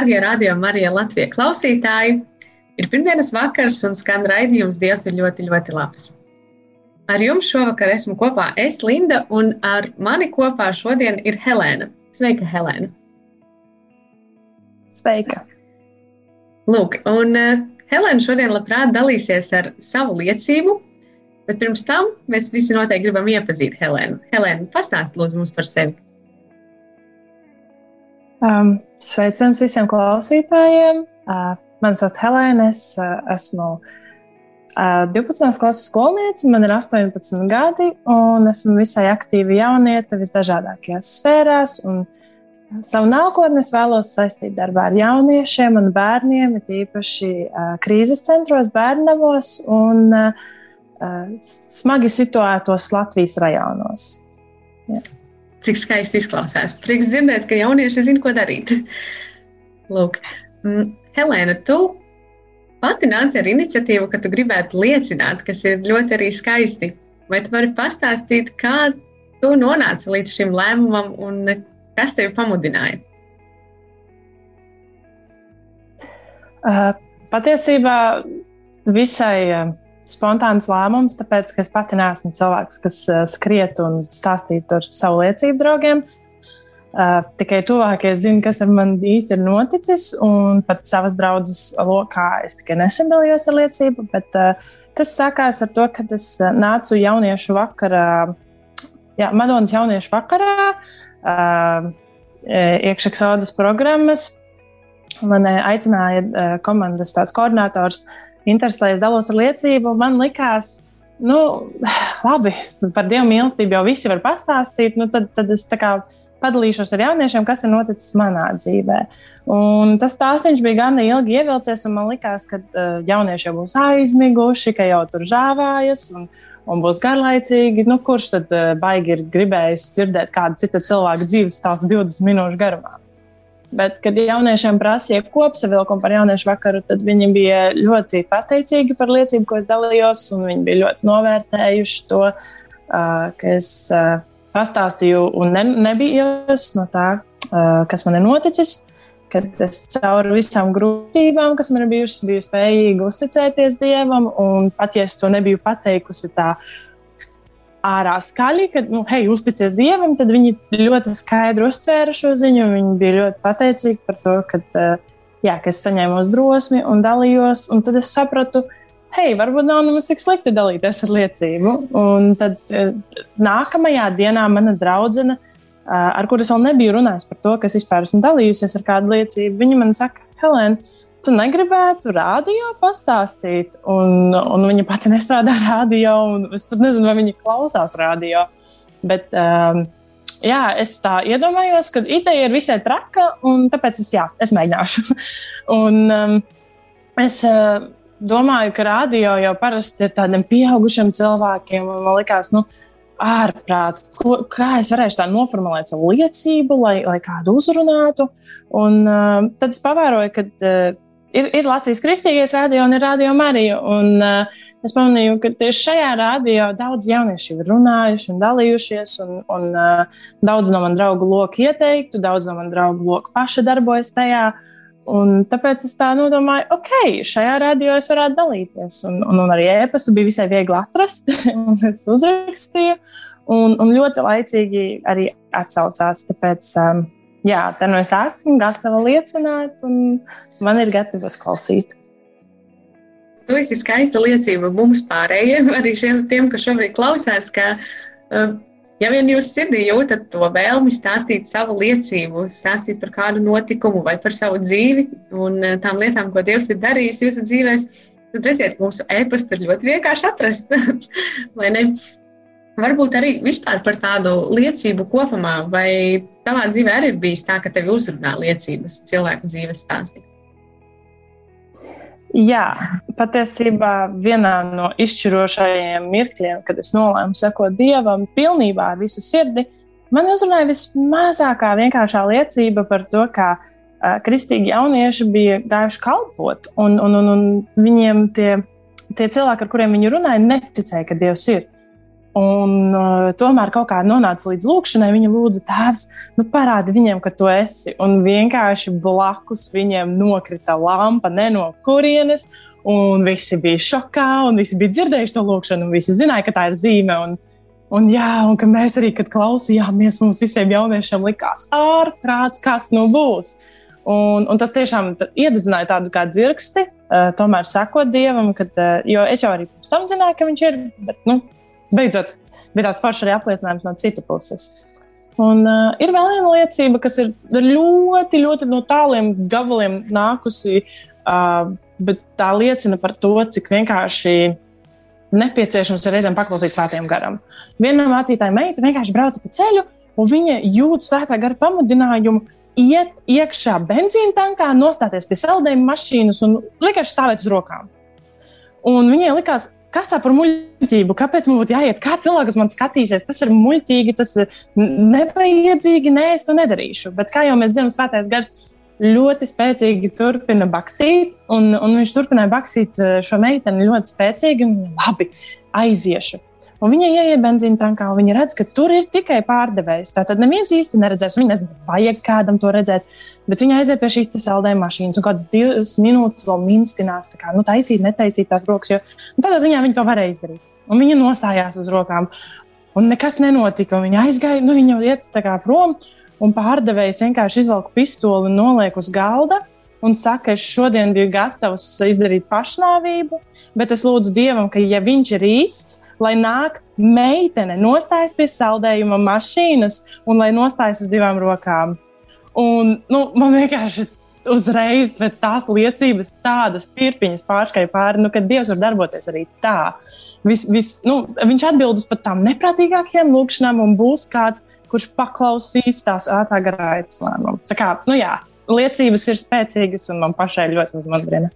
Darbie radio Marija Latvijas klausītāji! Ir pirmdienas vakars un skan raidījums Dievs ir ļoti, ļoti labs. Ar jums šovakar esmu kopā es, Linda, un ar mani kopā šodien ir Helēna. Sveika, Helēna! Sveika! Lūk, un uh, Helēna šodien labprāt dalīsies ar savu liecību, bet pirms tam mēs visi noteikti gribam iepazīt Helēnu. Helēna, pastāst lūdzu mums par sevi! Um, Sveiciens visiem klausītājiem! Uh, Mani sauc Helēna, es uh, esmu uh, 12. klases skolniece, man ir 18 gadi, un esmu visai aktīva jauniete visdažādākajās sfērās. Savu nākotni vēlos saistīt darbā ar jauniešiem un bērniem, īpaši uh, krīzes centros, bērnavos un uh, smagi situētos Latvijas rajonos. Yeah cik skaisti izklausās. Prieks dzirdēt, ka jaunieši zina, ko darīt. Lūk, mm, Helēna, tu pati nāci ar iniciatīvu, ka tu gribētu liecināt, kas ir ļoti arī skaisti. Vai tu vari pastāstīt, kā tu nonāci līdz šim lēmumam un kas tevi pamudināja? Uh, patiesībā visai spontāns lēmums, tāpēc ka es pati neesmu cilvēks, kas uh, skriet un stāstītu ar savu liecību draugiem. Uh, tikai tuvākie zina, kas ar mani īsti ir noticis, un pat savas draudzes lokā es tikai nesen dalījos ar liecību. Bet, uh, tas sākās ar to, ka es nācu jauniešu vakarā, jā, Madonas jauniešu vakarā, uh, iekšā sodas programmas. Man aicināja komandas koordinators uh, interesi, lai es dalos ar liecību. Man likās, nu, labi, par dievu mīlestību jau visi var pastāstīt. Nu, tad, tad es padalīšos ar jauniešiem, kas ir noticis manā dzīvē. Un tas stāstījums bija gan ilgi ievilcies, un man likās, ka uh, jaunieši jau būs aizmiguši, ka jau tur žāvājas. Un, un būs garlaicīgi. Nu, kurš tad uh, baigi ir gribējis dzirdēt kādu citu cilvēku dzīves stāstu 20 minūšu garumā? Bet, kad jauniešiem prasīja kopsavilkumu par jauniešu vakaru, tad viņi bija ļoti pateicīgi par liecību, ko es dalījos. Viņi bija ļoti novērtējuši to, ka es pastāstīju un ne, nebijos no tā, kas man ir noticis. Kad es cauri visām grūtībām, kas man ir bijušas, biju spējīga uzticēties Dievam, un pat ja es to nebiju pateikusi tā ārā skaļi, ka, nu, hei, uzticies Dievam, tad viņi ļoti skaidri uztvēra šo ziņu. Viņi bija ļoti pateicīgi par to, ka, jā, ka es saņēmu drosmi un dalījos. Un tad es sapratu, hei, varbūt nav nemaz tik slikti dalīties ar liecību. Un tad nākamajā dienā mana draudzene, ar kuru es vēl nebiju runājis par to, kas vispār esmu dalījusies ar kādu liecību, viņa man saka, Helēna, tu negribētu rādio pastāstīt. Un, un viņa pati nestrādā rādio, un es pat nezinu, vai viņa klausās rādio. Bet, um, jā, es tā iedomājos, ka ideja ir visai traka, un tāpēc es, jā, es mēģināšu. un, um, es uh, domāju, ka rādio jau parasti ir tādiem pieaugušiem cilvēkiem, man liekas, nu, ārprāts, ko, kā es varēšu tā noformulēt savu liecību, lai, lai kādu uzrunātu. Un uh, tad es pavēroju, ka uh, ir, ir Latvijas kristīgais radio un ir radio Marija. Un, uh, es pamanīju, ka tieši šajā radio daudz jaunieši ir runājuši un dalījušies, un, un uh, daudz no manu draugu loku ieteiktu, daudz no manu draugu loku paši darbojas tajā. Un tāpēc es tā domāju, ok, šajā radio es varētu dalīties. Un, un, un arī e-pastu bija visai viegli atrast, un es uzrakstīju. Un, un ļoti laicīgi arī atsaucās. Tāpēc um, jā, tad nu es esmu gatava liecināt, un man ir gatavs klausīt. Tu esi skaista liecība mums pārējiem, arī šiem, tiem, kas šobrīd klausās, ka, uh, ja vien jūs sirdī jūtat to vēlmi stāstīt savu liecību, stāstīt par kādu notikumu vai par savu dzīvi un uh, tām lietām, ko Dievs ir darījis jūsu dzīvēm, tad redziet, mūsu e-pastu ir ļoti vienkārši atrast. Varbūt arī vispār par tādu liecību kopumā, vai tavā dzīvē arī ir bijis tā, ka tevi uzrunā liecības cilvēku dzīves stāstī? Jā, patiesībā vienā no izšķirošajiem mirkļiem, kad es nolēmu sekot dievam pilnībā ar visu sirdi, man uzrunāja vismazākā vienkāršā liecība par to, kā uh, kristīgi jaunieši bija gājuši kalpot, un, un, un, un viņiem tie, tie cilvēki, ar kuriem viņi runāja, neticēja, ka Dievs ir. Un, uh, tomēr kaut kā nonāca līdz lūkšanai. Viņa lūdza, Tēvs, nu, parādi viņiem, ka tu esi. Un vienkārši blakus viņiem nokrita lampa, ne no kurienes. Un visi bija šokā, un visi bija dzirdējuši to lūkšanu, un visi zināja, ka tā ir zīme. Un, un, jā, un ka mēs arī, kad klausījāmies, mums visiem jauniešiem likās, ārprāts, kas nu būs. Un, un tas tiešām iededzināja tādu kā dzirksti, uh, tomēr sekot dievam, kad, uh, jo es jau arī pirms tam zināju, ka viņš ir. Bet, nu, beidzot bija tāds foršs arī apliecinājums no citas puses. Un, uh, ir vēl viena liecība, kas ir ļoti, ļoti no tāliem gabaliem nākusi, uh, bet tā liecina par to, cik vienkārši nepieciešams ir reizēm paklausīt svētajam garam. Viena mācītāja meita vienkārši brauca pa ceļu, un viņa jūt svētā gara pamudinājumu iet iekšā benzīna tankā, nostāties pie saldējuma mašīnas un vienkārši stāvēt uz rokām. Un viņai likās, kas tā par muļķību? Kāpēc man būtu jāiet? Kā cilvēks man skatīsies? Tas ir muļķīgi, tas ir nevajadzīgi. Nē, es to nedarīšu. Bet kā jau mēs zinām, Svētais gars ļoti spēcīgi turpina bakstīt, un, un viņš turpināja bakstīt eh, šo meiteni ļoti spēcīgi un labi aiziešu. Un viņa ieiet benzīna tankā, un viņa redz, ka tur ir tikai pārdevējs. Tātad neviens īsti neredzēs. Viņa nezina, vajag kādam to redzēt. Bet viņa aiziet pie šīs saldējuma mašīnas un kādas divas minūtes vēl minstinās, kā nu, taisīt, netaisīt tās rokas. Jo nu, tādā ziņā viņa to varēja izdarīt. Un viņa nostājās uz rokām. Un nekas nenotika. Viņa aizgāja, nu, viņa iet prom. Un pārdevējs vienkārši izvelk pistoli un noliek uz galda un saka, es šodien biju gatavs izdarīt pašnāvību, bet es lūdzu Dievam, ka, ja viņš ir īsts, lai nāk meitene, nostājas pie saldējuma mašīnas un lai nostājas uz divām rokām. Un, nu, man vienkārši uzreiz pēc tās liecības tādas tirpiņas pārskrēja pāri, nu, ka Dievs var darboties arī tā. Vis, vis, nu, viņš atbild uz pat tām neprātīgākajām lūkšanām, un būs kāds, kurš paklausīs tās ātrāk garā aicinājumu. Tā kā, nu jā, liecības ir spēcīgas, un man pašai ļoti uzmanīga.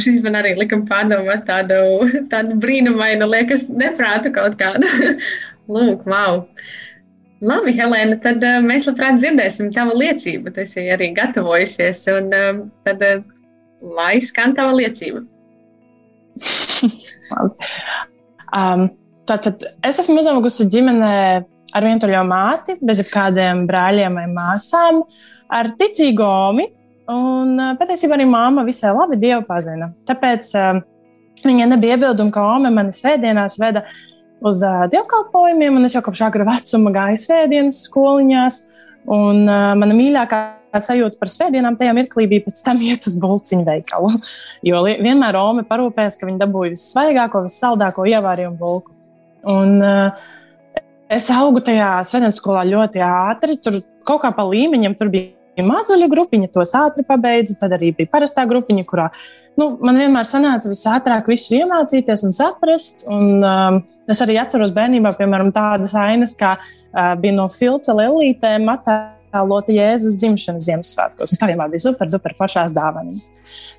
Šis man arī lika pārdomāt tādu, tādu brīnumainu, liekas, neprātu kaut kādu. Lūk, wow! Labi, Helēna, tad uh, mēs labprāt dzirdēsim tavu liecību. Tu esi arī gatavojusies, un uh, tad uh, lai skan tava liecība. um, tātad es esmu uzaugusi ģimenē ar vientuļo māti, bez jebkādiem brāļiem vai māsām, ar ticīgu omi, Un patiesībā arī māma visai labi dievu pazina. Tāpēc uh, viņai nebija iebildumu, ka Ome mani svētdienās veda uz uh, dievkalpojumiem, un es jau kopš agrā vecuma gāju svētdienas skoliņās. Un uh, mana mīļākā sajūta par svētdienām tajā mirklī bija pēc tam iet uz bulciņu veikalu. Jo vienmēr Ome parūpējās, ka viņi dabūja vissvaigāko, vissaldāko ievārījumu bulku. Un, uh, es augu tajā svētdienas skolā ļoti ātri, tur kaut kā pa līmeņiem tur bija bija mazuļa grupiņa, tos ātri pabeidzu. Tad arī bija parastā grupiņa, kurā nu, man vienmēr sanāca visātrāk visu iemācīties un saprast. Un, um, es arī atceros bērnībā, piemēram, tādas ainas, kā uh, bija no filca lelītēm attēlota Jēzus dzimšanas Ziemassvētkos. Tā vienmēr bija super, super foršās dāvanas.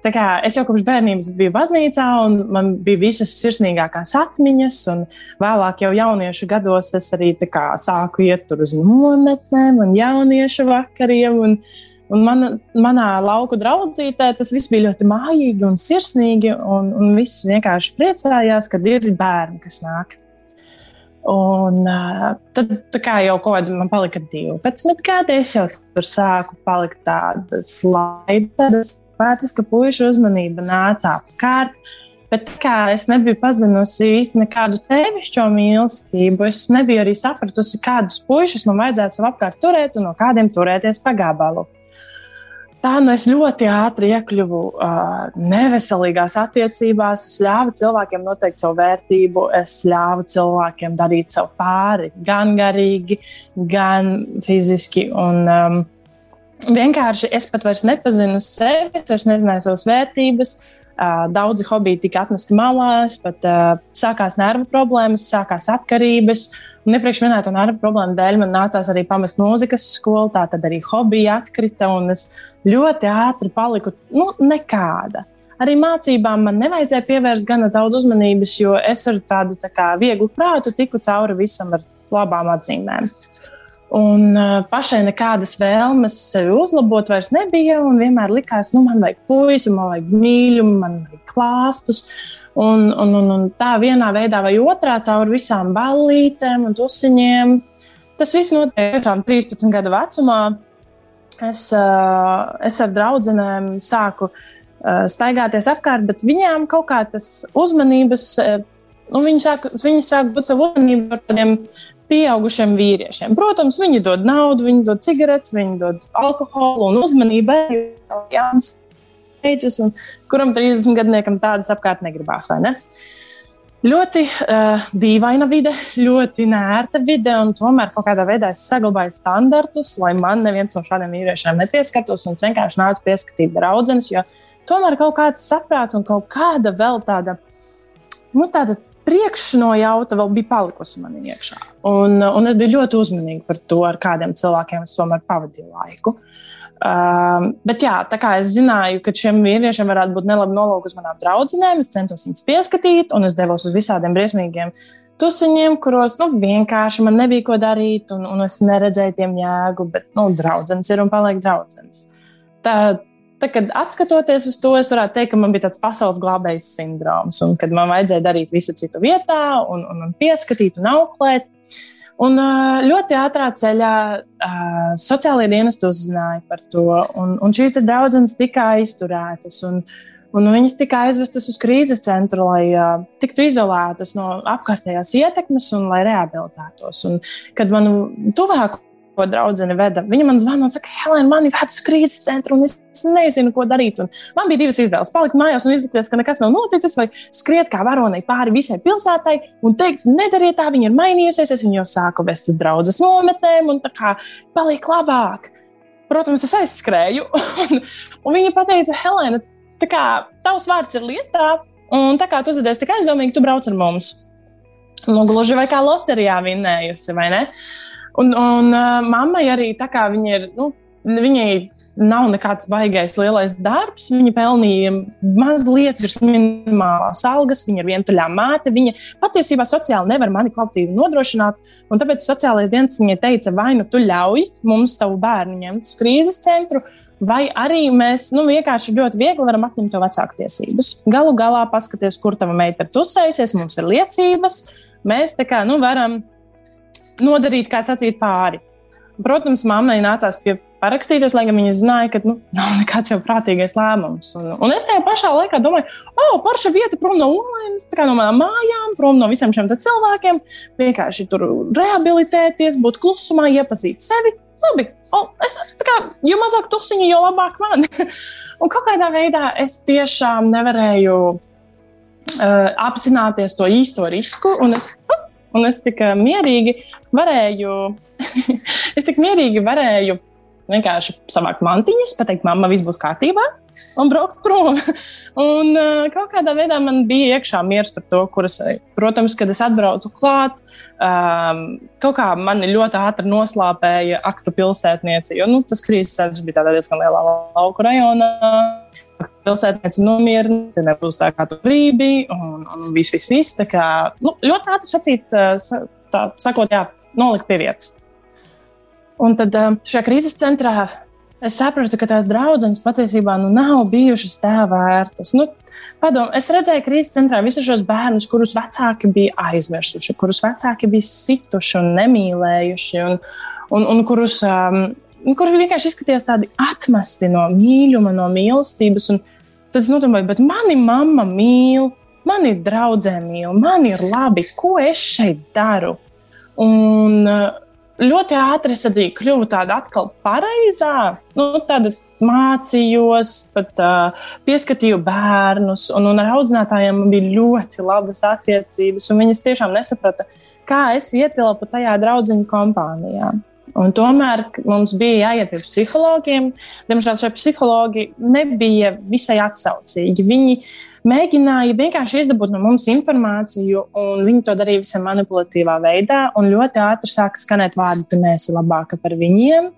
Tā kā es jau kopš bērnības biju baznīcā, un man bija visas sirsnīgākās atmiņas, un vēlāk, jau jauniešu gados, es arī kā, sāku iet uz nometnēm un jauniešu vakariem. Un, Un man, manā lauku draudzītē tas viss bija ļoti mājīgi un sirsnīgi. Un, un viss vienkārši priecājās, kad ir bērni, kas nāk. Un, uh, tad kā jau kaut kāda man palika 12 gadi, es jau tur sāku palikt tādas laidas Pētis, ka puikas uzmanība nāca apkārt. Bet kā es nebiju pazinusi īsti nekādu tevišķo mīlestību, es nebiju arī sapratusi, kādus puikas man vajadzētu sev apkārt turēt un no kādiem turēties pa gabalu. Tā nu es ļoti ātri iekļuvu uh, neveselīgās attiecībās. Es ļāvu cilvēkiem noteikt savu vērtību, es ļāvu cilvēkiem darīt sev pāri, gan garīgi, gan fiziski. Un, um, vienkārši es pat vairs nepazinu sevi, es nezināju savas vērtības. Uh, daudzi hobiji tika atmesti malās, pat uh, sākās nervu problēmas, sākās atkarības. Un iepriekš minēto nervu problēmu dēļ man nācās arī pamest mūzikas skolu, tā tad arī hobija atkrita, un es ļoti ātri paliku nu, nekāda. Arī mācībām man nevajadzēja pievērst gana daudz uzmanības, jo es ar tādu tā kā, vieglu prātu tiku cauri visam ar labām atzīmēm. Un uh, pašai nekādas vēlmes sevi uzlabot vairs nebija. Vienmēr likās, ka nu, man vajag puisi, man vajag mīļumu, man vajag klāstus. Un, un, un, un tā vienā veidā vai otrā caur visām ballītēm un tusiņiem. Tas viss notiek 13 gadu vecumā. Es, es ar draugiem sāku staigāties apkārt, bet viņām kaut kā tas uzmanības. Nu, viņi sāk, viņi sāk būt savu uzmanību par tādiem pieaugušiem vīriešiem. Protams, viņi dod naudu, viņi dod cigaretes, viņi dod alkoholu un uzmanību. Un kuram 30 gadniekam tādas apkārt negribās, vai ne? Ļoti uh, dīvaina vide, ļoti nērta vide, un tomēr kaut kādā veidā es saglabāju standartus, lai man neviens no šādiem vīriešiem nepieskartos, es vienkārši nācu pieskatīt draudzenes, jo tomēr kaut kāds saprāts un kaut kāda vēl tāda, nu, tāda priekšnojauta vēl bija palikusi man iekšā. Un, un es biju ļoti uzmanīga par to, ar kādiem cilvēkiem es tomēr pavadīju laiku. Um, bet, jā, tā kā es zināju, ka šiem vīriešiem varētu būt nelabi nolūki uz manām draudzenēm, es centos viņus pieskatīt, un es devos uz visādiem briesmīgiem tusiņiem, kuros nu, vienkārši man nebija ko darīt, un, un es neredzēju tiem jēgu, bet nu, draudzenes ir un paliek draudzenes. Tā, Tā, kad atskatoties uz to, es varētu teikt, ka man bija tāds pasaules glābējs sindroms, un kad man vajadzēja darīt visu citu vietā, un, un, un pieskatīt un auklēt. Un ļoti ātrā ceļā sociālajie dienesti uzzināja par to, un, un šīs draudzenes tika aizturētas. Un, un viņas tika aizvestas uz krīzes centru, lai tiktu izolētas no apkārtējās ietekmes un lai rehabilitētos. Un, kad manu tuvāku ko draudzene veda. Viņa man zvana un saka, Helēna, man ir vecas krīzes centra, un es nezinu, ko darīt. Un man bija divas izvēles. Palikt mājās un izlikties, ka nekas nav noticis, vai skriet kā varonei pāri visai pilsētai un teikt, nedariet tā, viņa ir mainījusies. Es viņu jau sāku vest uz draudzes nometnēm, un tā kā paliek labāk. Protams, es aizskrēju, un, un viņa teica, Helēna, tā kā tavs vārds ir lietā, un tā kā tu uzvedies tik aizdomīgi, tu brauc ar mums. Nu, gluži vai kā loterijā vinnējusi, vai ne? Uh, Un, un uh, mammai arī tā kā viņa ir, nu, viņai nav nekāds baigais lielais darbs. Viņa pelnīja mazliet virs minimālās algas, viņa ir vientuļā māte. Viņa patiesībā sociāli nevar mani kvalitatīvi nodrošināt. Tāpēc sociālais dienas viņai teica, vai nu tu ļauj mums tavu bērnu ņemt uz krīzes centru. Vai arī mēs nu, vienkārši ļoti viegli varam atņemt to vecāku tiesības. Galu galā paskaties, kur tava meita ir tusējusies, mums ir liecības. Mēs tā kā nu, varam nodarīt, kā sacīt, pāri. Protams, mammai nācās pie parakstīties, lai gan viņa zināja, ka nu, nav nekāds jau prātīgais lēmums. Un, un es tajā pašā laikā domāju, oh, forša vieta prom no Ulānas, no manām mājām, prom no visiem šiem cilvēkiem. Vienkārši tur rehabilitēties, būt klusumā, iepazīt sevi. Labi, oh, es, kā, jo mazāk tusiņu, jo labāk man. un kādā veidā es tiešām nevarēju uh, apzināties to īsto risku. Un es, oh, Un es tik mierīgi varēju, es tik mierīgi varēju vienkārši savākt mantiņas, pateikt, mamma, viss būs kārtībā, un braukt prom. un uh, kaut kādā veidā man bija iekšā miers par to, kuras, protams, kad es atbraucu klāt, um, kaut kā mani ļoti ātri noslāpēja aktu pilsētniece, jo nu, tas krīzes centrs bija diezgan lielā lauku rajonā pilsētniece nomierina, nebūs tā kā tu gribi, un, un viss, viss, viss. Tā kā nu, ļoti ātri sacīt, tā sakot, jā, nolikt pie vietas. Un tad šajā krīzes centrā es sapratu, ka tās draudzenes patiesībā nu, nav bijušas tā vērtas. Nu, Padom, es redzēju, krīzes centrā visus šos bērnus, kurus vecāki bija aizmirsuši, kurus vecāki bija situši un nemīlējuši, un, un, un kurus um, Nu, kur vienkārši izskatījās tādi atmesti no mīlestības, no mīlestības. Tas nozīmē, bet mani mamma mīl, mani draudzē mīl, man ir labi, ko es šeit daru. Un eh, ļoti ātri es arī kļuvu tāda atkal pareizā, nu, tāda mācījos, pat uh, pieskatīju bērnus, un, un ar audzinātājiem bija ļoti labas attiecības, viņas tiešām nesaprata, kā es ietilpu tajā draudziņu kompānijā. Un tomēr mums bija jāiet pie psihologiem. Diemžēl šie psihologi nebija visai atsaucīgi. Viņi mēģināja vienkārši izdabūt no mums informāciju, un viņi to darīja visam manipulatīvā veidā. Ļoti ātri sāka skanēt vārdi, tu neesi labāka par viņiem.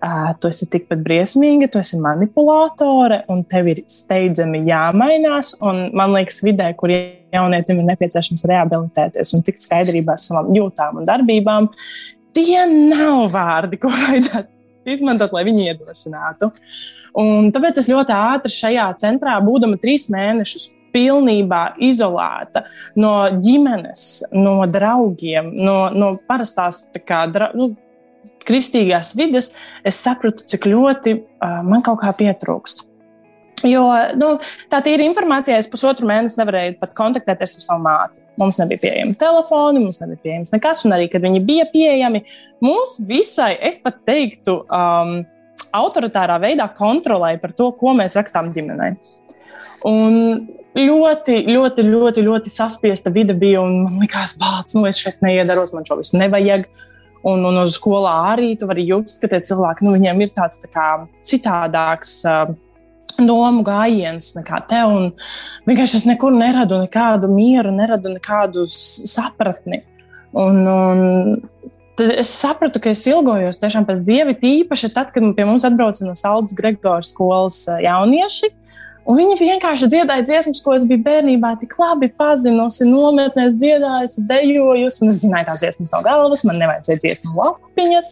Uh, tu esi tikpat briesmīga, tu esi manipulātore, un tev ir steidzami jāmainās. Man liekas, vidē, kur jaunietim ir nepieciešams rehabilitēties un tikt skaidrībā ar savām jūtām un darbībām, tie nav vārdi, ko vajadzētu izmantot, lai viņi iedrošinātu. Un tāpēc es ļoti ātri šajā centrā, būdama trīs mēnešus, pilnībā izolēta no ģimenes, no draugiem, no, no parastās kā, dra, nu, kristīgās vidas, es sapratu, cik ļoti uh, man kaut kā pietrūkst. Jo nu, tā ir informācija, es pusotru mēnesi nevarēju pat kontaktēties ar savu māti. Mums nebija pieejami telefoni, mums nebija pieejams nekas, un arī, kad viņi bija pieejami, mūs visai, es pat teiktu, um, autoritārā veidā kontrolēja par to, ko mēs rakstām ģimenei. Un ļoti, ļoti, ļoti, ļoti saspiesta vide bija, man likās, bācis, nu es šeit neiedaros, man šo visu nevajag. Un, un uz skolā arī tu vari just, ka tie cilvēki, nu, viņiem ir tāds tā kā, citādāks. Uh, domu gājiens nekā te. Vienkārši es nekur neradu nekādu mieru, neradu nekādu sapratni. Un, un tad es sapratu, ka es ilgojos tiešām pēc dieva, tīpaši tad, kad pie mums atbrauca no Saldus Gregora skolas jaunieši. Un viņi vienkārši dziedāja dziesmas, ko es biju bērnībā tik labi pazinusi, nometnēs dziedājusi, dejojusi. Un es zināju tās dziesmas no galvas, man nevajadzēja dziesmu lapiņas.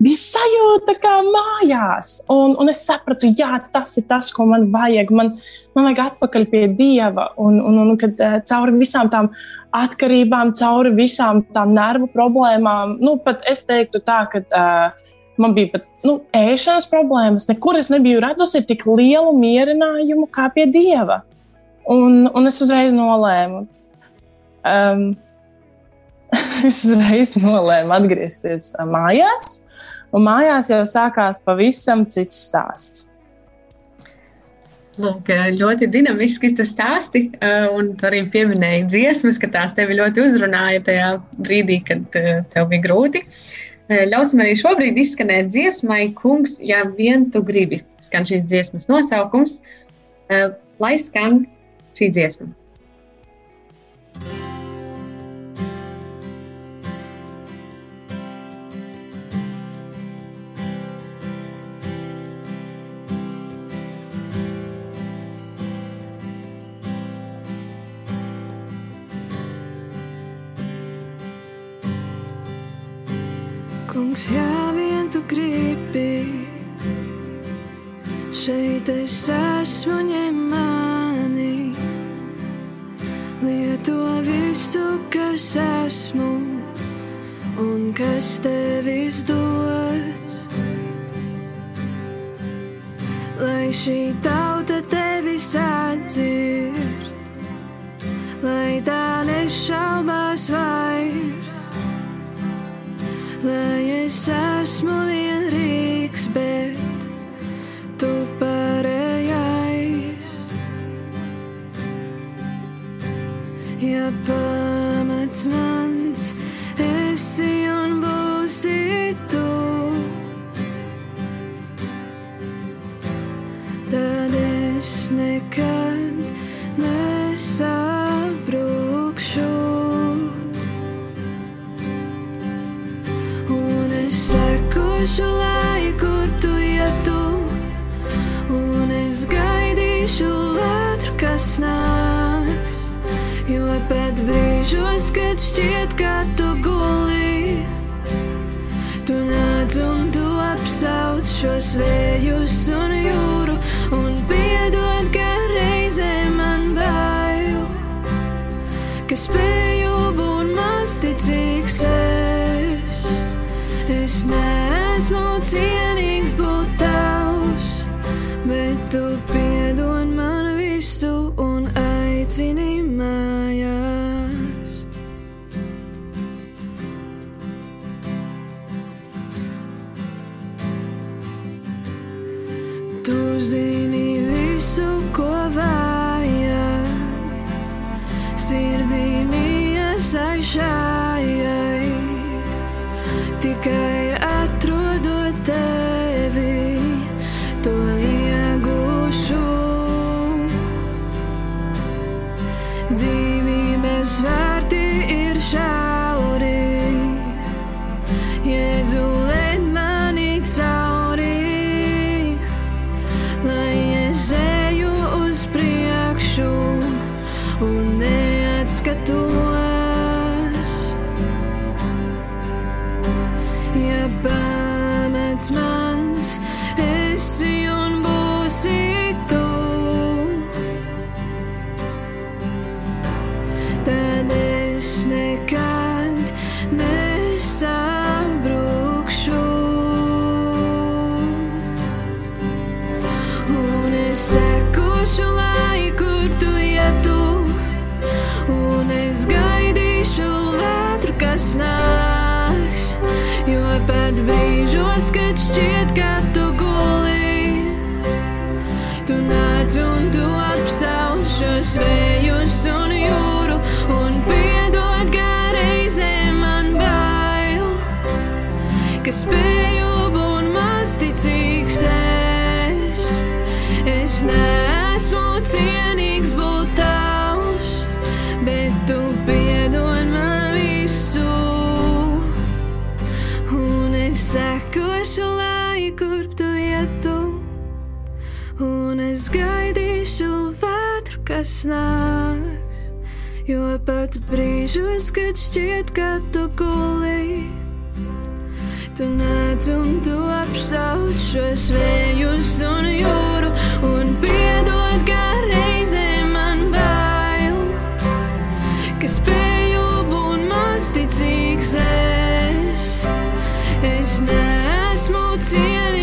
Bija sajūta kā mājās. Un, un es sapratu, jā, tas ir tas, ko man vajag. Man, man vajag atpakaļ pie Dieva. Un, un, un kad uh, cauri visām tām atkarībām, cauri visām tām nervu problēmām, nu pat es teiktu tā, ka. Uh, man bija pat nu, ēšanas problēmas. Nekur es nebiju radusi tik lielu mierinājumu kā pie dieva. Un, un es uzreiz nolēmu. Um, es uzreiz nolēmu atgriezties mājās, un mājās jau sākās pavisam cits stāsts. Lūk, ļoti dinamiski tas stāsti, un arī pieminēja dziesmas, ka tās tevi ļoti uzrunāja tajā brīdī, kad tev bija grūti. Uh, Ļausim arī šobrīd izskanēt dziesmai, kungs, ja vien tu gribi. Skan šīs dziesmas nosaukums, lai skan šī dziesma. Kungs, šeit es esmu ņem mani. Lieto visu, kas esmu un kas tev izdots. Lai šī tauta tevi sadzird, lai tā nešaubās vairs lai es esmu vienīgs, bet Ja pamats mans brīžos, kad šķiet, ka tu guli, tu nāc un tu apsauc šos vējus un jūru, un piedod, ka reizē man bail, ka spēju būt masticīgs. Es, es neesmu esmu ka spēju būt masticīgs es. Es neesmu cienīgs būt tavs, bet tu piedod man visu. Un es sekošu, lai kur tu ietu, un es gaidīšu vētru, kas nāks. Jo pat brīžos, kad šķiet, ka tu gulēji. Tu nāc un tu apsauc šos vējus un jūru, un piedod, ka reizē man bail, ka spēju būt masticīgs es. Es neesmu cienīgs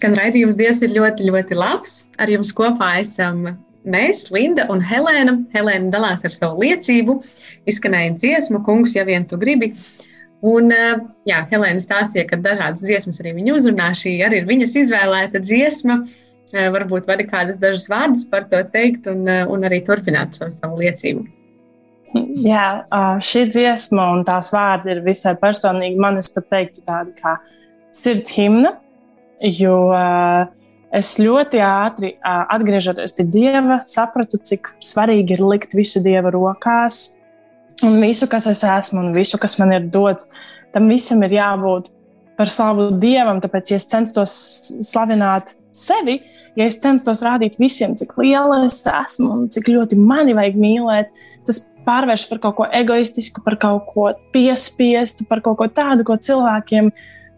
Skan raidījums Dievs ir ļoti, ļoti labs. Ar jums kopā esam mēs, Linda un Helēna. Helēna dalās ar savu liecību, izskanēja dziesma, kungs, ja vien tu gribi. Un, eh, jā, Helēna stāstīja, ka dažādas dziesmas arī viņa uzrunā. Šī arī ir viņas izvēlēta dziesma. Eh, Varbūt vari kādus dažus vārdus par to teikt un, eh, un arī turpināt šo savu liecību. Jā, šī dziesma un tās vārdi ir visai personīgi. Man es pat teiktu tādi kā sirds himna, jo ā, es ļoti ātri ā, atgriežoties pie Dieva, sapratu, cik svarīgi ir likt visu Dieva rokās un visu, kas es esmu un visu, kas man ir dots. Tam visam ir jābūt par slavu Dievam, tāpēc, ja es censtos slavināt sevi, ja es censtos rādīt visiem, cik liela es esmu un cik ļoti mani vajag mīlēt, tas pārvērš par kaut ko egoistisku, par kaut ko piespiestu, par kaut ko tādu, ko cilvēkiem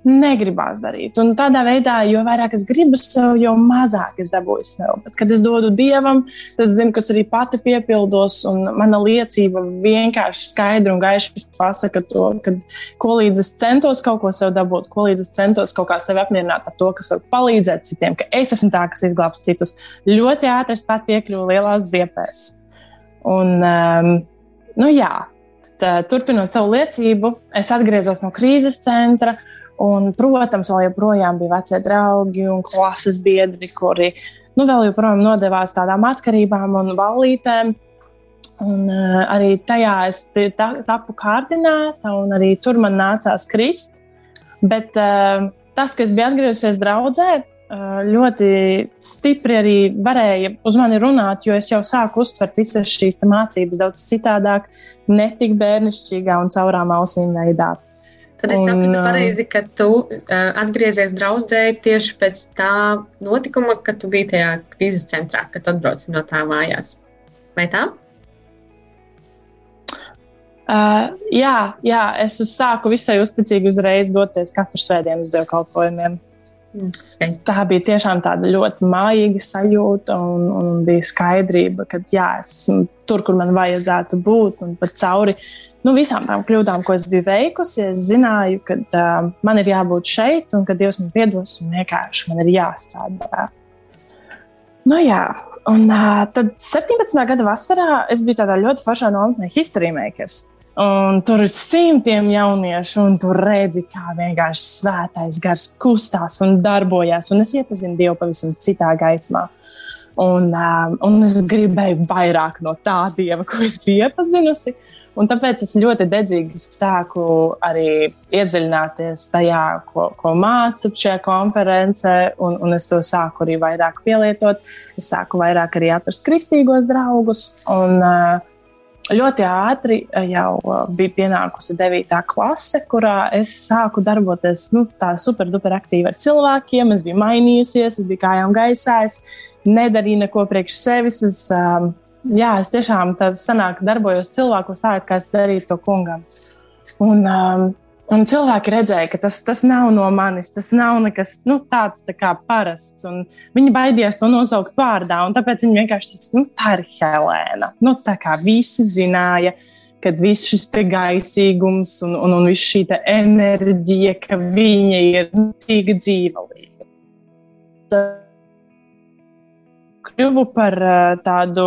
negribās darīt. Un tādā veidā, jo vairāk es gribu sev, jo mazāk es dabūju sev. Bet, kad es dodu dievam, tad es zinu, kas arī pati piepildos, un mana liecība vienkārši skaidri un gaiši pasaka to, ka ko līdz es centos kaut ko sev dabūt, ko līdz es centos kaut kā sevi apmierināt ar to, kas var palīdzēt citiem, ka es esmu tā, kas izglābs citus. Ļoti ātri es pat iekļuvu lielās ziepēs. Un, um, nu, jā, tā, turpinot savu liecību, es atgriezos no krīzes centra. Un, protams, vēl joprojām bija vecie draugi un klases biedri, kuri nu, vēl joprojām nodevās tādām atkarībām un ballītēm. Un, uh, arī tajā es tapu kārdināta, un arī tur man nācās krist. Bet uh, tas, kas bija atgriezusies draudzē, uh, ļoti stipri arī varēja uz mani runāt, jo es jau sāku uztvert visas šīs mācības daudz citādāk, ne tik bērnišķīgā un caurām ausīm veidā. Tad es Un, sapratu um, pareizi, ka tu uh, atgriezies draudzē tieši pēc tā notikuma, kad tu biji tajā krīzes centrā, kad atbrauci no tā mājās. Vai tā? Uh, jā, jā, es sāku visai uzticīgi uzreiz doties katru svētdienu uz dievkalpojumiem. Okay. Tā bija tiešām tāda ļoti mājīga sajūta, un, un bija skaidrība, ka jā, es esmu tur, kur man vajadzētu būt. Un pat cauri nu, visām tām kļūdām, ko es biju veikusi, es zināju, ka uh, man ir jābūt šeit, un ka Dievs man piedos, un vienkārši man ir jāstrādā. Nu, jā. Un uh, tad 17. gada vasarā es biju tādā ļoti foršā nometnē, History Makers. Un tur ir simtiem jauniešu, un tur redzi, kā vienkārši svētais gars kustās un darbojas. Un es iepazinu Dievu pavisam citā gaismā. Un, um, un es gribēju vairāk no tā dieva, ko es biju iepazinusi. Un tāpēc es ļoti dedzīgi sāku arī iedziļināties tajā, ko, ko māca šajā konferencē, un, un es to sāku arī vairāk pielietot. Es sāku vairāk arī atrast kristīgos draugus. Un, uh, ļoti ātri jau bija pienākusi 9. klase, kurā es sāku darboties nu, super-duper aktīvi ar cilvēkiem. Es biju mainījusies, es biju kājām gaisā, es nedarīju neko priekš sevis. Es, um, jā, es tiešām tādā sanāk, darbojos cilvēkos tā, kā es darīju to kungam. Un, um, Un cilvēki redzēja, ka tas, tas nav no manis, tas nav nekas nu, tāds tā kā parasts. Viņi baidījās to nosaukt vārdā, un tāpēc viņi vienkārši teica, nu, tā ir Helēna. Nu, tā kā visi zināja, ka viss šis gaisīgums un, un, un viss šī enerģija, ka viņa ir tik dzīvelīga. Kļuvu par tādu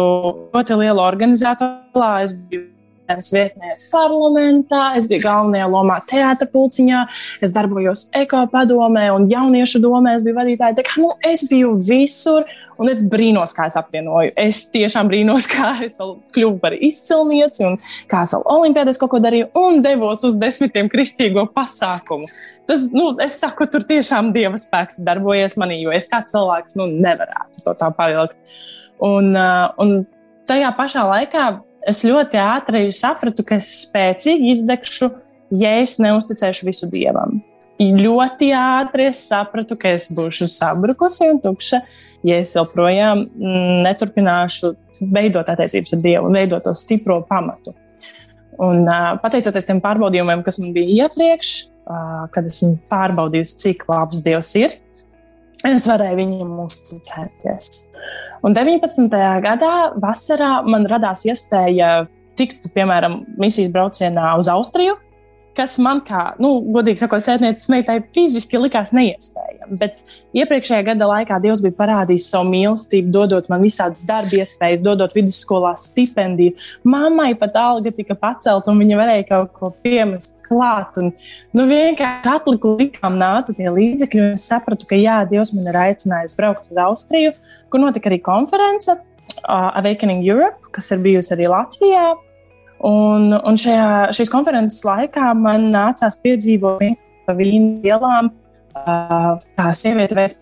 ļoti lielu organizatoru. Es biju vietniece parlamentā, es biju galvenajā lomā teātris pulciņā, es darbojos ekopadomē un jauniešu domē, es biju vadītāja. Tā kā nu, es biju visur. Un es brīnos, kā es apvienoju. Es tiešām brīnos, kā es kļuvu par izcilnieci un kā es vēl olimpiādēs kaut ko darīju un devos uz desmitiem kristīgo pasākumu. Tas, nu, es saku, tur tiešām dieva spēks darbojies manī, jo es kā cilvēks nu, nevarētu to tā pavilkt. Un, uh, un tajā pašā laikā es ļoti ātri sapratu, ka es spēcīgi izdegšu, ja es neusticēšu visu dievam. Ļoti ātri es sapratu, ka es būšu sabrukusi un tukša, ja es joprojām mm, neturpināšu veidot attiecības ar Dievu un veidot to stipro pamatu. Un, pateicoties tiem pārbaudījumiem, kas man bija iepriekš, kad esmu pārbaudījusi, cik labs Dievs ir, es varēju viņam uzticēties. Un 19. gadā, vasarā, man radās iespēja tikt, piemēram, misijas braucienā uz Austriju, kas man, kā, nu, godīgi sakot, sētnieces meitai fiziski likās neiespējami. Bet iepriekšējā gada laikā Dievs bija parādījis savu mīlestību, dodot man visādas darba iespējas, dodot vidusskolā stipendiju. Mammai pat alga tika pacelta, un viņa varēja kaut ko piemest klāt. Un, nu, vienkārši atliku likām nāca tie līdzekļi, un es sapratu, ka jā, Dievs man ir aicinājis braukt uz Austriju, kur notika arī konference uh, Awakening Europe, kas ir bijusi arī Latvijā. Un, un šajā, šīs konferences laikā man nācās piedzīvot pa vīnu ielām, kā sieviete veids.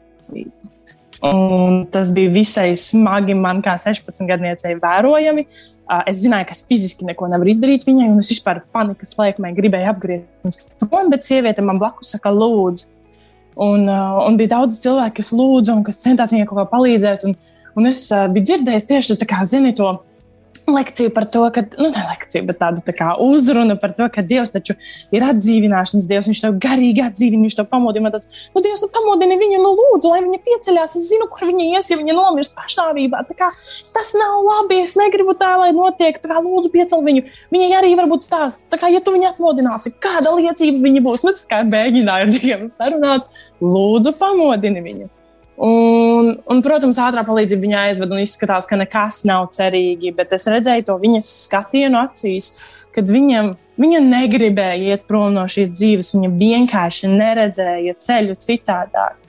Un tas bija visai smagi man, kā 16 gadniecei, vērojami. Es zināju, ka es fiziski neko nevaru izdarīt viņai, un es vispār panikas laikmē gribēju apgriezties prom, bet sieviete man blakus saka, lūdzu. Un, un bija daudz cilvēku, kas lūdza un kas centās viņai kaut kā palīdzēt. Un, un es biju dzirdējis tieši kā zini to lekciju par to, ka, nu, ne lekciju, bet tādu tā kā uzrunu par to, ka Dievs taču ir atdzīvināšanas Dievs, Viņš tev garīgi atdzīvina, Viņš tev pamodina. Tas, nu, Dievs, nu, pamodini viņu, nu, lūdzu, lai viņa pieceļās. Es zinu, kur viņa ies, ja viņa nomirst pašnāvībā. Kā, tas nav labi, es negribu tā, lai notiek. Tā kā lūdzu, piecel viņu. Viņai arī varbūt stāst, tā kā, ja tu viņu atmodināsi, kāda liecība viņa būs. Nu, tas kā mēģināja ar Dievu sarunāt, lūdzu, pamodini viņu. Un, un, protams, ātrā palīdzība viņai aizved un izskatās, ka nekas nav cerīgi. Bet es redzēju to viņas skatienu acīs, kad viņam, viņa negribēja iet prom no šīs dzīves. Viņa vienkārši neredzēja ceļu citādāk.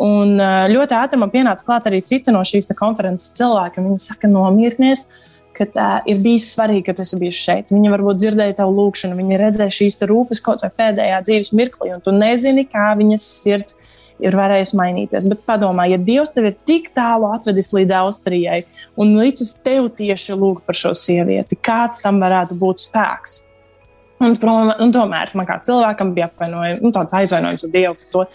Un ļoti ātri man pienāca klāt arī cita no šīs konferences cilvēka. Viņa saka, nomierinies. Ka tā ir bijis svarīgi, ka tu esi bijis šeit. Viņa varbūt dzirdēja tavu lūgšanu, viņa redzēja šīs rūpes kaut vai pēdējā dzīves mirklī, un tu nezini, kā viņas sirds ir varējis mainīties. Bet padomā, ja Dievs tevi ir tik tālu atvedis līdz Austrijai un līdz tev tieši lūg par šo sievieti, kāds tam varētu būt spēks? Un, un tomēr man kā cilvēkam bija nu, tāds aizvainojums uz Dievu par to,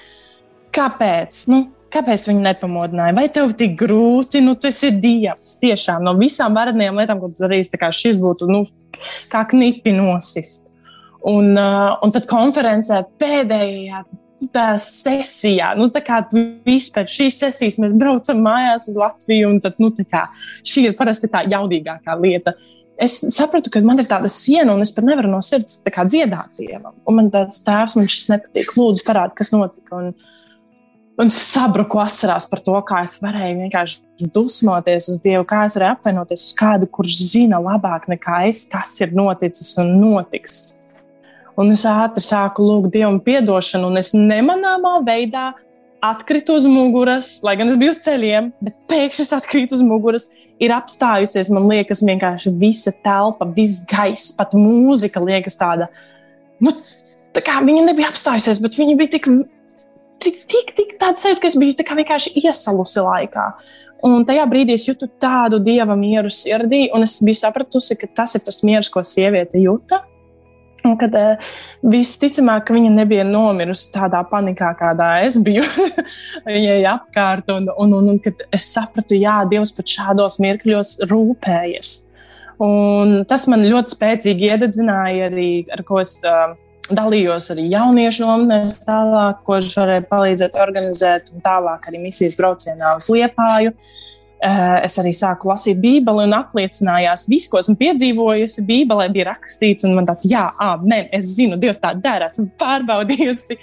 kāpēc. Nu, Kāpēc viņi nepamodināja? Vai tev tik grūti? Nu, tas ir dievs. Tiešām no visām varenajām lietām, ko tas darīs, šis būtu nu, kā knipi nosist. Un, uh, un tad konferencē pēdējā tā sesijā, nu, tā kā viss pēc šīs sesijas mēs braucam mājās uz Latviju, un tad, nu, kā, šī ir parasti tā jaudīgākā lieta. Es sapratu, ka man ir tāda siena, un es pat nevaru no sirds dziedāt dievam. Un man tāds tēvs, man šis nepatīk, lūdzu, parādi, kas notika. Un, un sabruku asarās par to, kā es varēju vienkārši dusmoties uz Dievu, kā es varēju apvienoties uz kādu, kurš zina labāk nekā es, kas ir noticis un notiks. Un es ātri sāku lūgt Dievam atdošanu, un es nemanāmā veidā atkritu uz muguras, lai gan es biju uz ceļiem, bet pēkšņi es atkrītu uz muguras. Ir apstājusies, man liekas, vienkārši visa telpa, viss gaiss, pat mūzika liekas tāda. Nu, tā kā viņa nebija apstājusies, bet viņa bija tik, tik, tik, tik tāda sajūta, ka es biju vienkārši iesalusi laikā. Un tajā brīdī es jūtu tādu dieva mieru sirdī, un es biju sapratusi, ka tas ir tas miers, ko sieviete jūta. Un kad uh, visticamāk, viņa nebija nomirusi tādā panikā, kādā es biju viņai apkārt, un, un, un, un es sapratu, ka Dievs pat šādos mirkļos rūpējas. Un tas man ļoti spēcīgi iededzināja arī, ar ko es uh, dalījos arī jauniešu nometnēs, tālāk, ko es varēju palīdzēt organizēt, un tālāk arī misijas braucienā uz Liepāju. Eh, es arī sāku lasīt Bībeli un apliecinājās visu, ko esmu piedzīvojusi. Bībelē bija rakstīts, man tāds, jā, amen, es zinu, Dievs tā dara, esmu pārbaudījusi.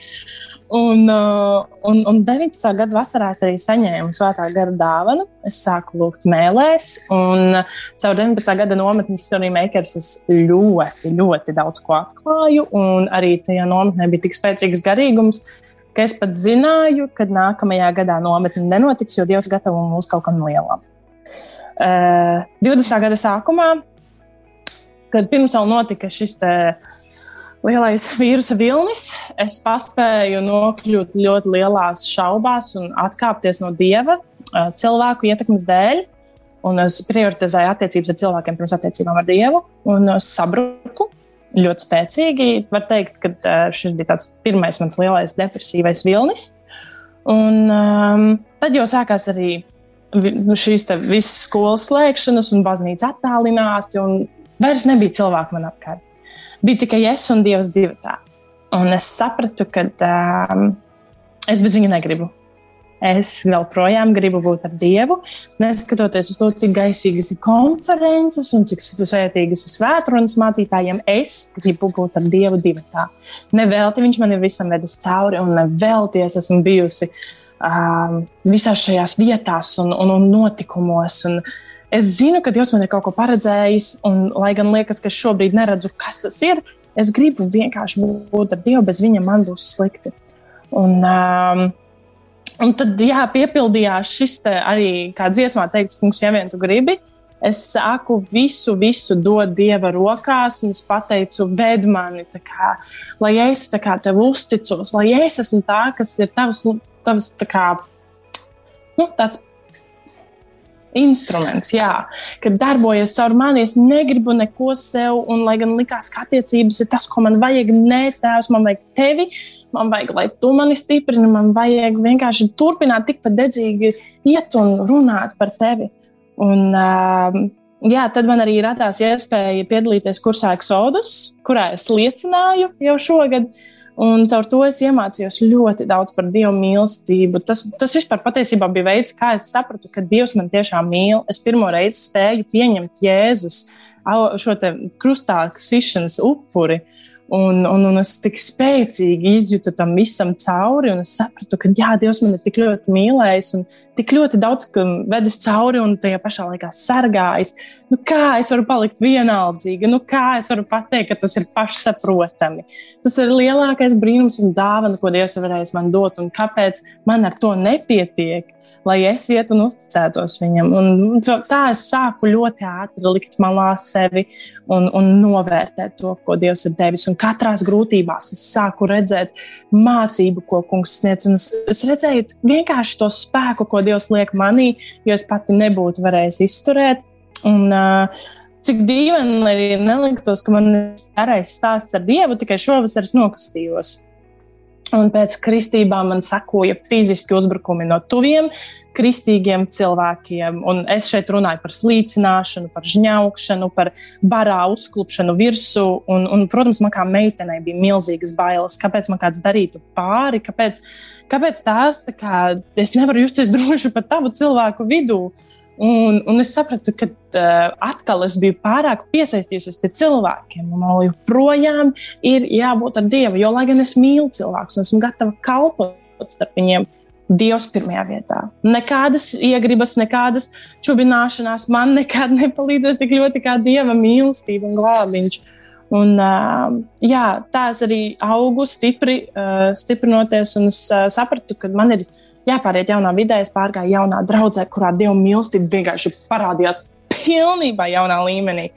Un, uh, un, un 19. gada vasarā es arī saņēmu svētā gara dāvanu. Es sāku lūgt mēlēs, un caur 19. gada nometnes Story Makers es ļoti, ļoti daudz ko atklāju. Arī tajā nometnē bija tik spēcīgs garīgums, ka es pat zināju, ka nākamajā gadā nometne nenotiks, jo Dievs gatavo mūs kaut kam lielam. Uh, 20. gada sākumā, kad pirms vēl notika šis te, uh, lielais vīrusa vilnis. Es paspēju nokļūt ļoti lielās šaubās un atkāpties no dieva cilvēku ietekmes dēļ. Un es prioritizēju attiecības ar cilvēkiem pirms attiecībām ar dievu un sabruku ļoti spēcīgi. Var teikt, ka šis bija tāds pirmais mans lielais depresīvais vilnis. Un um, tad jau sākās arī šīs visas skolas slēgšanas un baznīca attālināti, un vairs nebija cilvēku man apkārt bija tikai es un Dievs divi tā. Un es sapratu, ka um, es bez viņa negribu. Es joprojām gribu būt ar Dievu, neskatoties uz to, cik gaisīgas ir konferences un cik svētīgas ir svētdienas mācītājiem. Es gribu būt ar Dievu divi tā. Nevelti viņš man ir visam vedis cauri, un nevelti es esmu bijusi um, visās šajās vietās un, un, un notikumos. Un, Es zinu, ka Dievs man ir kaut ko paredzējis, un, lai gan liekas, ka šobrīd neredzu, kas tas ir, es gribu vienkārši būt ar Dievu, bez viņa man būs slikti. Un, um, un tad, jā, piepildījās šis arī, kā dziesmā teikts, kungs, ja vien tu gribi. Es sāku visu, visu dot Dieva rokās, un es pateicu, ved mani, kā, lai es kā, tev uzticos, lai es esmu tā, kas ir tavs, tavs tā kā, nu, tāds instruments, jā, kad darbojas caur mani. Es negribu neko sev, un lai gan likās, ka attiecības ir tas, ko man vajag, nē, tēvs, man vajag tevi. Man vajag, lai tu mani stiprini, man vajag vienkārši turpināt tikpat dedzīgi iet un runāt par tevi. Un, uh, jā, tad man arī radās iespēja piedalīties kursā Exodus, kurā es liecināju jau šogad. Uh, Un caur to es iemācījos ļoti daudz par Dieva mīlestību. Tas, tas vispār patiesībā bija veids, kā es sapratu, ka Dievs man tiešām mīl. Es pirmo reizi spēju pieņemt Jēzus šo krustā sišanas upuri. Un, un, un es tik spēcīgi izjūtu tam visam cauri, un es sapratu, ka jā, Dievs man ir tik ļoti mīlējis, un tik ļoti daudz vedis cauri, un tajā pašā laikā sargājis. Nu, kā es varu palikt vienaldzīga? Nu, kā es varu pateikt, ka tas ir pašsaprotami? Tas ir lielākais brīnums un dāvana, ko Dievs varēs man dot, un kāpēc man ar to nepietiek? Lai es ietu un uzticētos viņam. Un tā es sāku ļoti ātri likt malā sevi un, un novērtēt to, ko Dievs ir devis. Un katrā grūtībās es sāku redzēt mācību, ko kungs sniedz. Un es, es redzēju vienkārši to spēku, ko Dievs liek manī, jo es pati nebūtu varējis izturēt. Un, uh, Cik dīvaini arī neliktos, ka man ir garais stāsts ar Dievu, tikai šovasar es nokristījos. Un pēc kristībām man sekoja fiziski uzbrukumi no tuviem kristīgiem cilvēkiem. Un es šeit runāju par slīcināšanu, par žņaukšanu, par barā uzklupšanu virsū. Un, un, protams, man kā meitenei bija milzīgas bailes. Kāpēc man kāds darītu pāri? Kāpēc, kāpēc tās tā kā, es nevaru justies droši pat tavu cilvēku vidū? Un, un es sapratu, ka uh, atkal es biju pārāk piesaistījusies pie cilvēkiem. Man joprojām ir jābūt ar Dievu, jo, lai gan es mīlu cilvēkus un esmu gatava kalpot starp viņiem, Dievs pirmajā vietā. Nekādas iegribas, nekādas čubināšanās man nekad nepalīdzēs tik ļoti kā Dieva mīlestība un glābiņš. Un, uh, jā, tā es arī augu stipri, uh, stiprinoties, un es uh, sapratu, ka man ir jāpāriet jaunā vidē, es pārgāju jaunā draudzē, kurā Dieva mīlestība vienkārši parādījās pilnībā jaunā līmenī.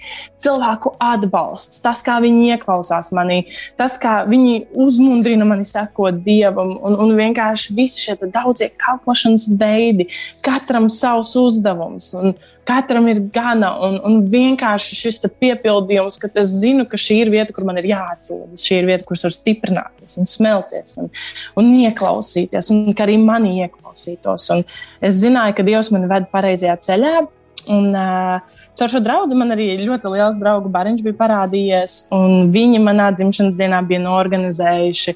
Cilvēku atbalsts, tas, kā viņi ieklausās manī, tas, kā viņi uzmundrina mani sekot dievam, un, un vienkārši visi šie daudzie kalpošanas veidi, katram savs uzdevums. Un, Katram ir gana, un, un vienkārši šis piepildījums, ka es zinu, ka šī ir vieta, kur man ir jāatrodas. Šī ir vieta, kur var stiprināties, un smelties un, un ieklausīties, un ka arī mani ieklausītos. Un es zināju, ka Dievs mani ved pareizajā ceļā. Un, uh, caur šo draugu man arī ļoti liels draugu bariņš bija parādījies, viņi manā dzimšanas dienā bija norganizējuši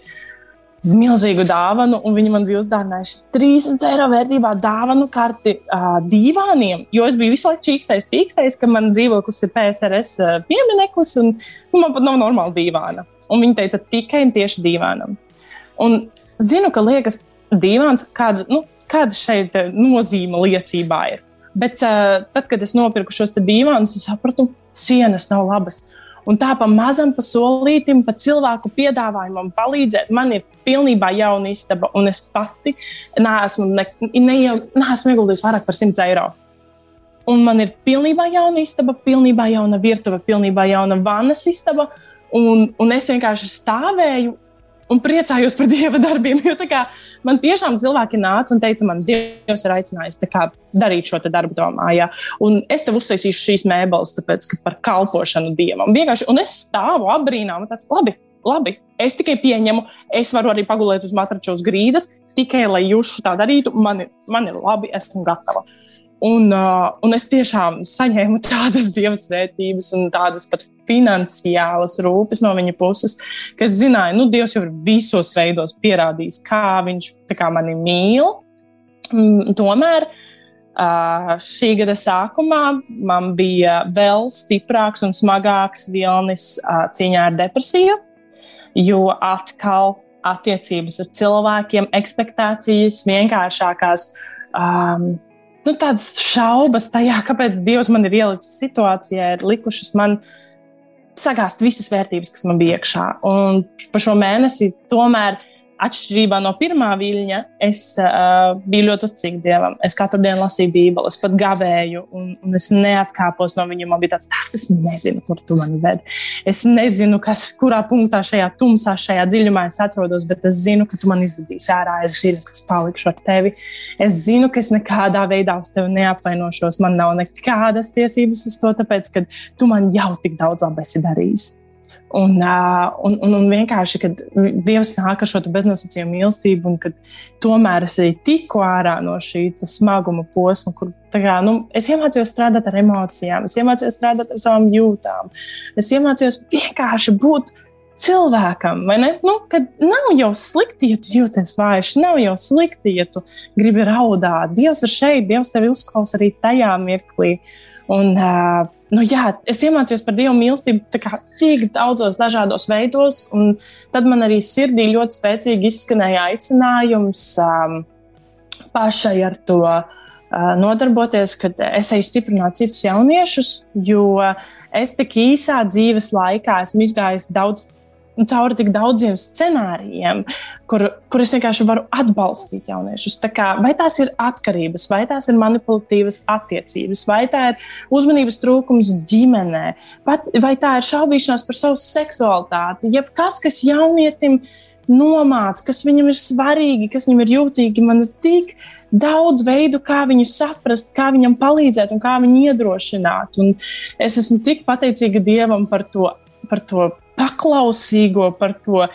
milzīgu dāvanu, un viņi man bija uzdāvinājuši 300 eiro vērtībā dāvanu karti uh, divāniem. Jo es biju visu laiku čīkstējis, pīkstējis, ka man dzīvoklis ir PSRS piemineklis, un nu, man pat nav normāla dīvāna. Un viņi teica, tikai un tieši dīvānam. Un zinu, ka liekas, dīvāns, kāda, nu, kāda šeit nozīme liecībā ir. Bet uh, tad, kad es nopirku šos dīvānus, es sapratu, sienas nav labas. Un tā pa mazam, pa solītam, pa cilvēku piedāvājumam palīdzēt. Man ir pilnībā jauna istaba, un es pati neesmu, ne, ne, neesmu ieguldījis vairāk par 100 eiro. Un man ir pilnībā jauna istaba, pilnībā jauna virtuve, pilnībā jauna vannas istaba. Un, un es vienkārši stāvēju un priecājos par dieva darbiem. Jo kā, man tiešām cilvēki nāca un teica, man Dievs ir aicinājis kā, darīt šo darbu mājā. Un es tev uztaisīšu šīs mēbeles, tāpēc, ka par kalpošanu dievam. Vienkārši, un es stāvu apbrīnā, un tāds labi. Labi, es tikai pieņemu, es varu arī pagulēt uz matrača uz grīdas, tikai lai jūs tā darītu. Man, man ir labi, esmu gatava. Un, uh, un es tiešām saņēmu tādas dievsvētības un tādas pat finansiālas rūpes no viņa puses, ka es zināju, ka nu, Dievs jau ir visos veidos pierādījis, kā viņš kā mani mīl. Mm, tomēr uh, šī gada sākumā man bija vēl stiprāks un smagāks vilnis uh, cīņā ar depresiju, jo atkal attiecības ar cilvēkiem, expectācijas vienkāršākās. Um, nu, tādas šaubas tajā, kāpēc Dievs man ir ielicis situācijā, ir likušas man sagāzt visas vērtības, kas man bija iekšā. Un pa šo mēnesi tomēr atšķirībā no pirmā viļņa, es uh, biju ļoti uzticīga Dievam. Es katru dienu lasīju Bībeli, es pat gavēju, un, un es neatkāpos no viņa. Man bija tāds, tas es nezinu, kur tu mani ved. Es nezinu, kas, kurā punktā šajā tumsā, šajā dziļumā es atrodos, bet es zinu, ka tu man izvedīsi ārā. Es zinu, ka es palikšu ar tevi. Es zinu, ka es nekādā veidā uz tevi neapvainošos. Man nav nekādas tiesības uz to, tāpēc, ka tu man jau tik daudz labi esi darījis. Un, un, un, un vienkārši, kad Dievs nāk ar šo beznosacījumu mīlestību, un kad tomēr es arī tiku ārā no šī smaguma posma, kur kā, nu, es iemācījos strādāt ar emocijām, es iemācījos strādāt ar savām jūtām, es iemācījos vienkārši būt cilvēkam, vai ne? Nu, kad nav jau slikti, ja tu jūties vājš, nav jau slikti, ja tu gribi raudāt. Dievs ir šeit, Dievs tevi uzklausa arī tajā mirklī. Un, uh, nu, jā, es iemācījos par Dieva mīlestību tik daudzos dažādos veidos, un tad man arī sirdī ļoti spēcīgi izskanēja aicinājums um, pašai ar to uh, nodarboties, kad es eju stiprināt citus jauniešus, jo es tik īsā dzīves laikā esmu izgājis daudz cauri tik daudziem scenārijiem, kur, kur es vienkārši varu atbalstīt jauniešus. Tā kā, vai tās ir atkarības, vai tās ir manipulatīvas attiecības, vai tā ir uzmanības trūkums ģimenē, pat, vai tā ir šaubīšanās par savu seksualitāti, jebkas, kas jaunietim nomāca, kas viņam ir svarīgi, kas viņam ir jūtīgi. Man ir tik daudz veidu, kā viņu saprast, kā viņam palīdzēt un kā viņu iedrošināt. Un es esmu tik pateicīga Dievam par to, par to paklausīgo, par to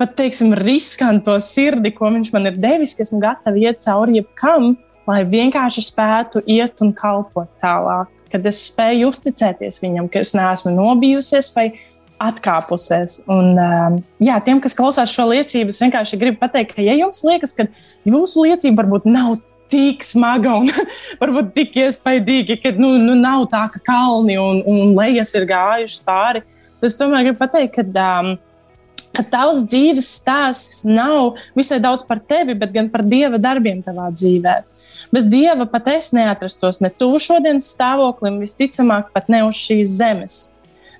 pat teiksim, riskanto sirdi, ko viņš man ir devis, ka esmu gatava iet cauri jebkam, lai vienkārši spētu iet un kalpot tālāk. Kad es spēju uzticēties viņam, ka es neesmu nobijusies vai atkāpusies. Un, um, jā, tiem, kas klausās šo liecību, es vienkārši gribu pateikt, ka, ja jums liekas, ka jūsu liecība varbūt nav tik smaga un varbūt tik iespaidīga, ka nu, nu, nav tā, ka kalni un, un lejas ir gājušas pāri, Es tomēr gribu pateikt, ka, um, ka tavs dzīves stāsts nav visai daudz par tevi, bet gan par dieva darbiem tavā dzīvē. Bez dieva pat es neatrastos ne tuvu šodienas stāvoklim, visticamāk, pat ne uz šīs zemes.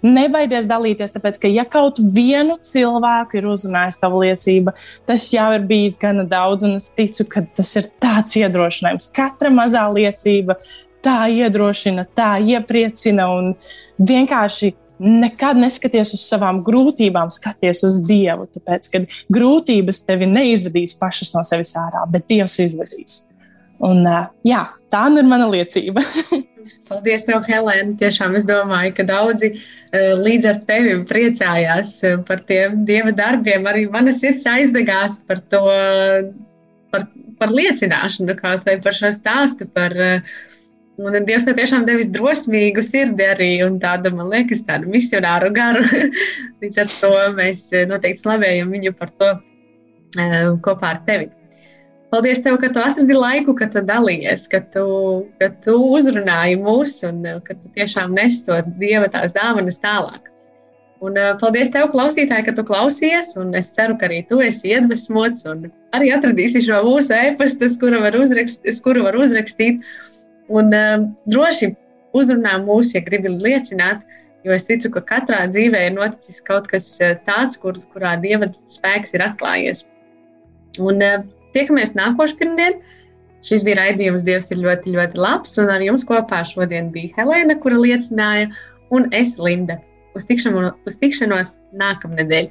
Nebaidies dalīties, tāpēc, ka, ja kaut vienu cilvēku ir uzrunājis tava liecība, tas jau ir bijis gana daudz, un es ticu, ka tas ir tāds iedrošinājums. Katra mazā liecība tā iedrošina, tā iepriecina un vienkārši nekad neskaties uz savām grūtībām, skaties uz Dievu. Tāpēc, kad grūtības tevi neizvedīs pašas no sevis ārā, bet Dievs izvedīs. Un, jā, tā nu ir mana liecība. Paldies, tev, Helēna. Tiešām es domāju, ka daudzi līdz ar tevi priecājās par tiem dieva darbiem. Arī mana sirds aizdegās par to, par, par liecināšanu, kā vai par šo stāstu. Par, un Dievs ir tiešām devis drosmīgu sirdi arī un tādu, man liekas, tādu misionāru garu. līdz ar to mēs noteikti slavējam viņu par to kopā ar tevi. Paldies, tev, ka tu atradi laiku, ka tu dalījies, ka tu, ka tu uzrunāji mūs un ka tu tiešām nes to dieva tās dāvanas tālāk. Un, paldies, tev, klausītāji, ka tu klausies. Es ceru, ka arī tu esi iedvesmots un arī atradīsi šo mūsu e-pastu, kuru var, uzrakst, kuru var uzrakstīt. Un uh, droši uzrunā mūs, ja gribi liecināt, jo es ticu, ka katrā dzīvē ir noticis kaut kas tāds, kur, kurā dieva spēks ir atklājies. Un, uh, Tiekamies nākošais pirmdien. Šis bija raidījums, Dievs ir ļoti, ļoti labs. Un ar jums kopā šodien bija Helēna, kura liecināja, un es Linda. Uz tikšanos, uz tikšanos nākamnedēļ!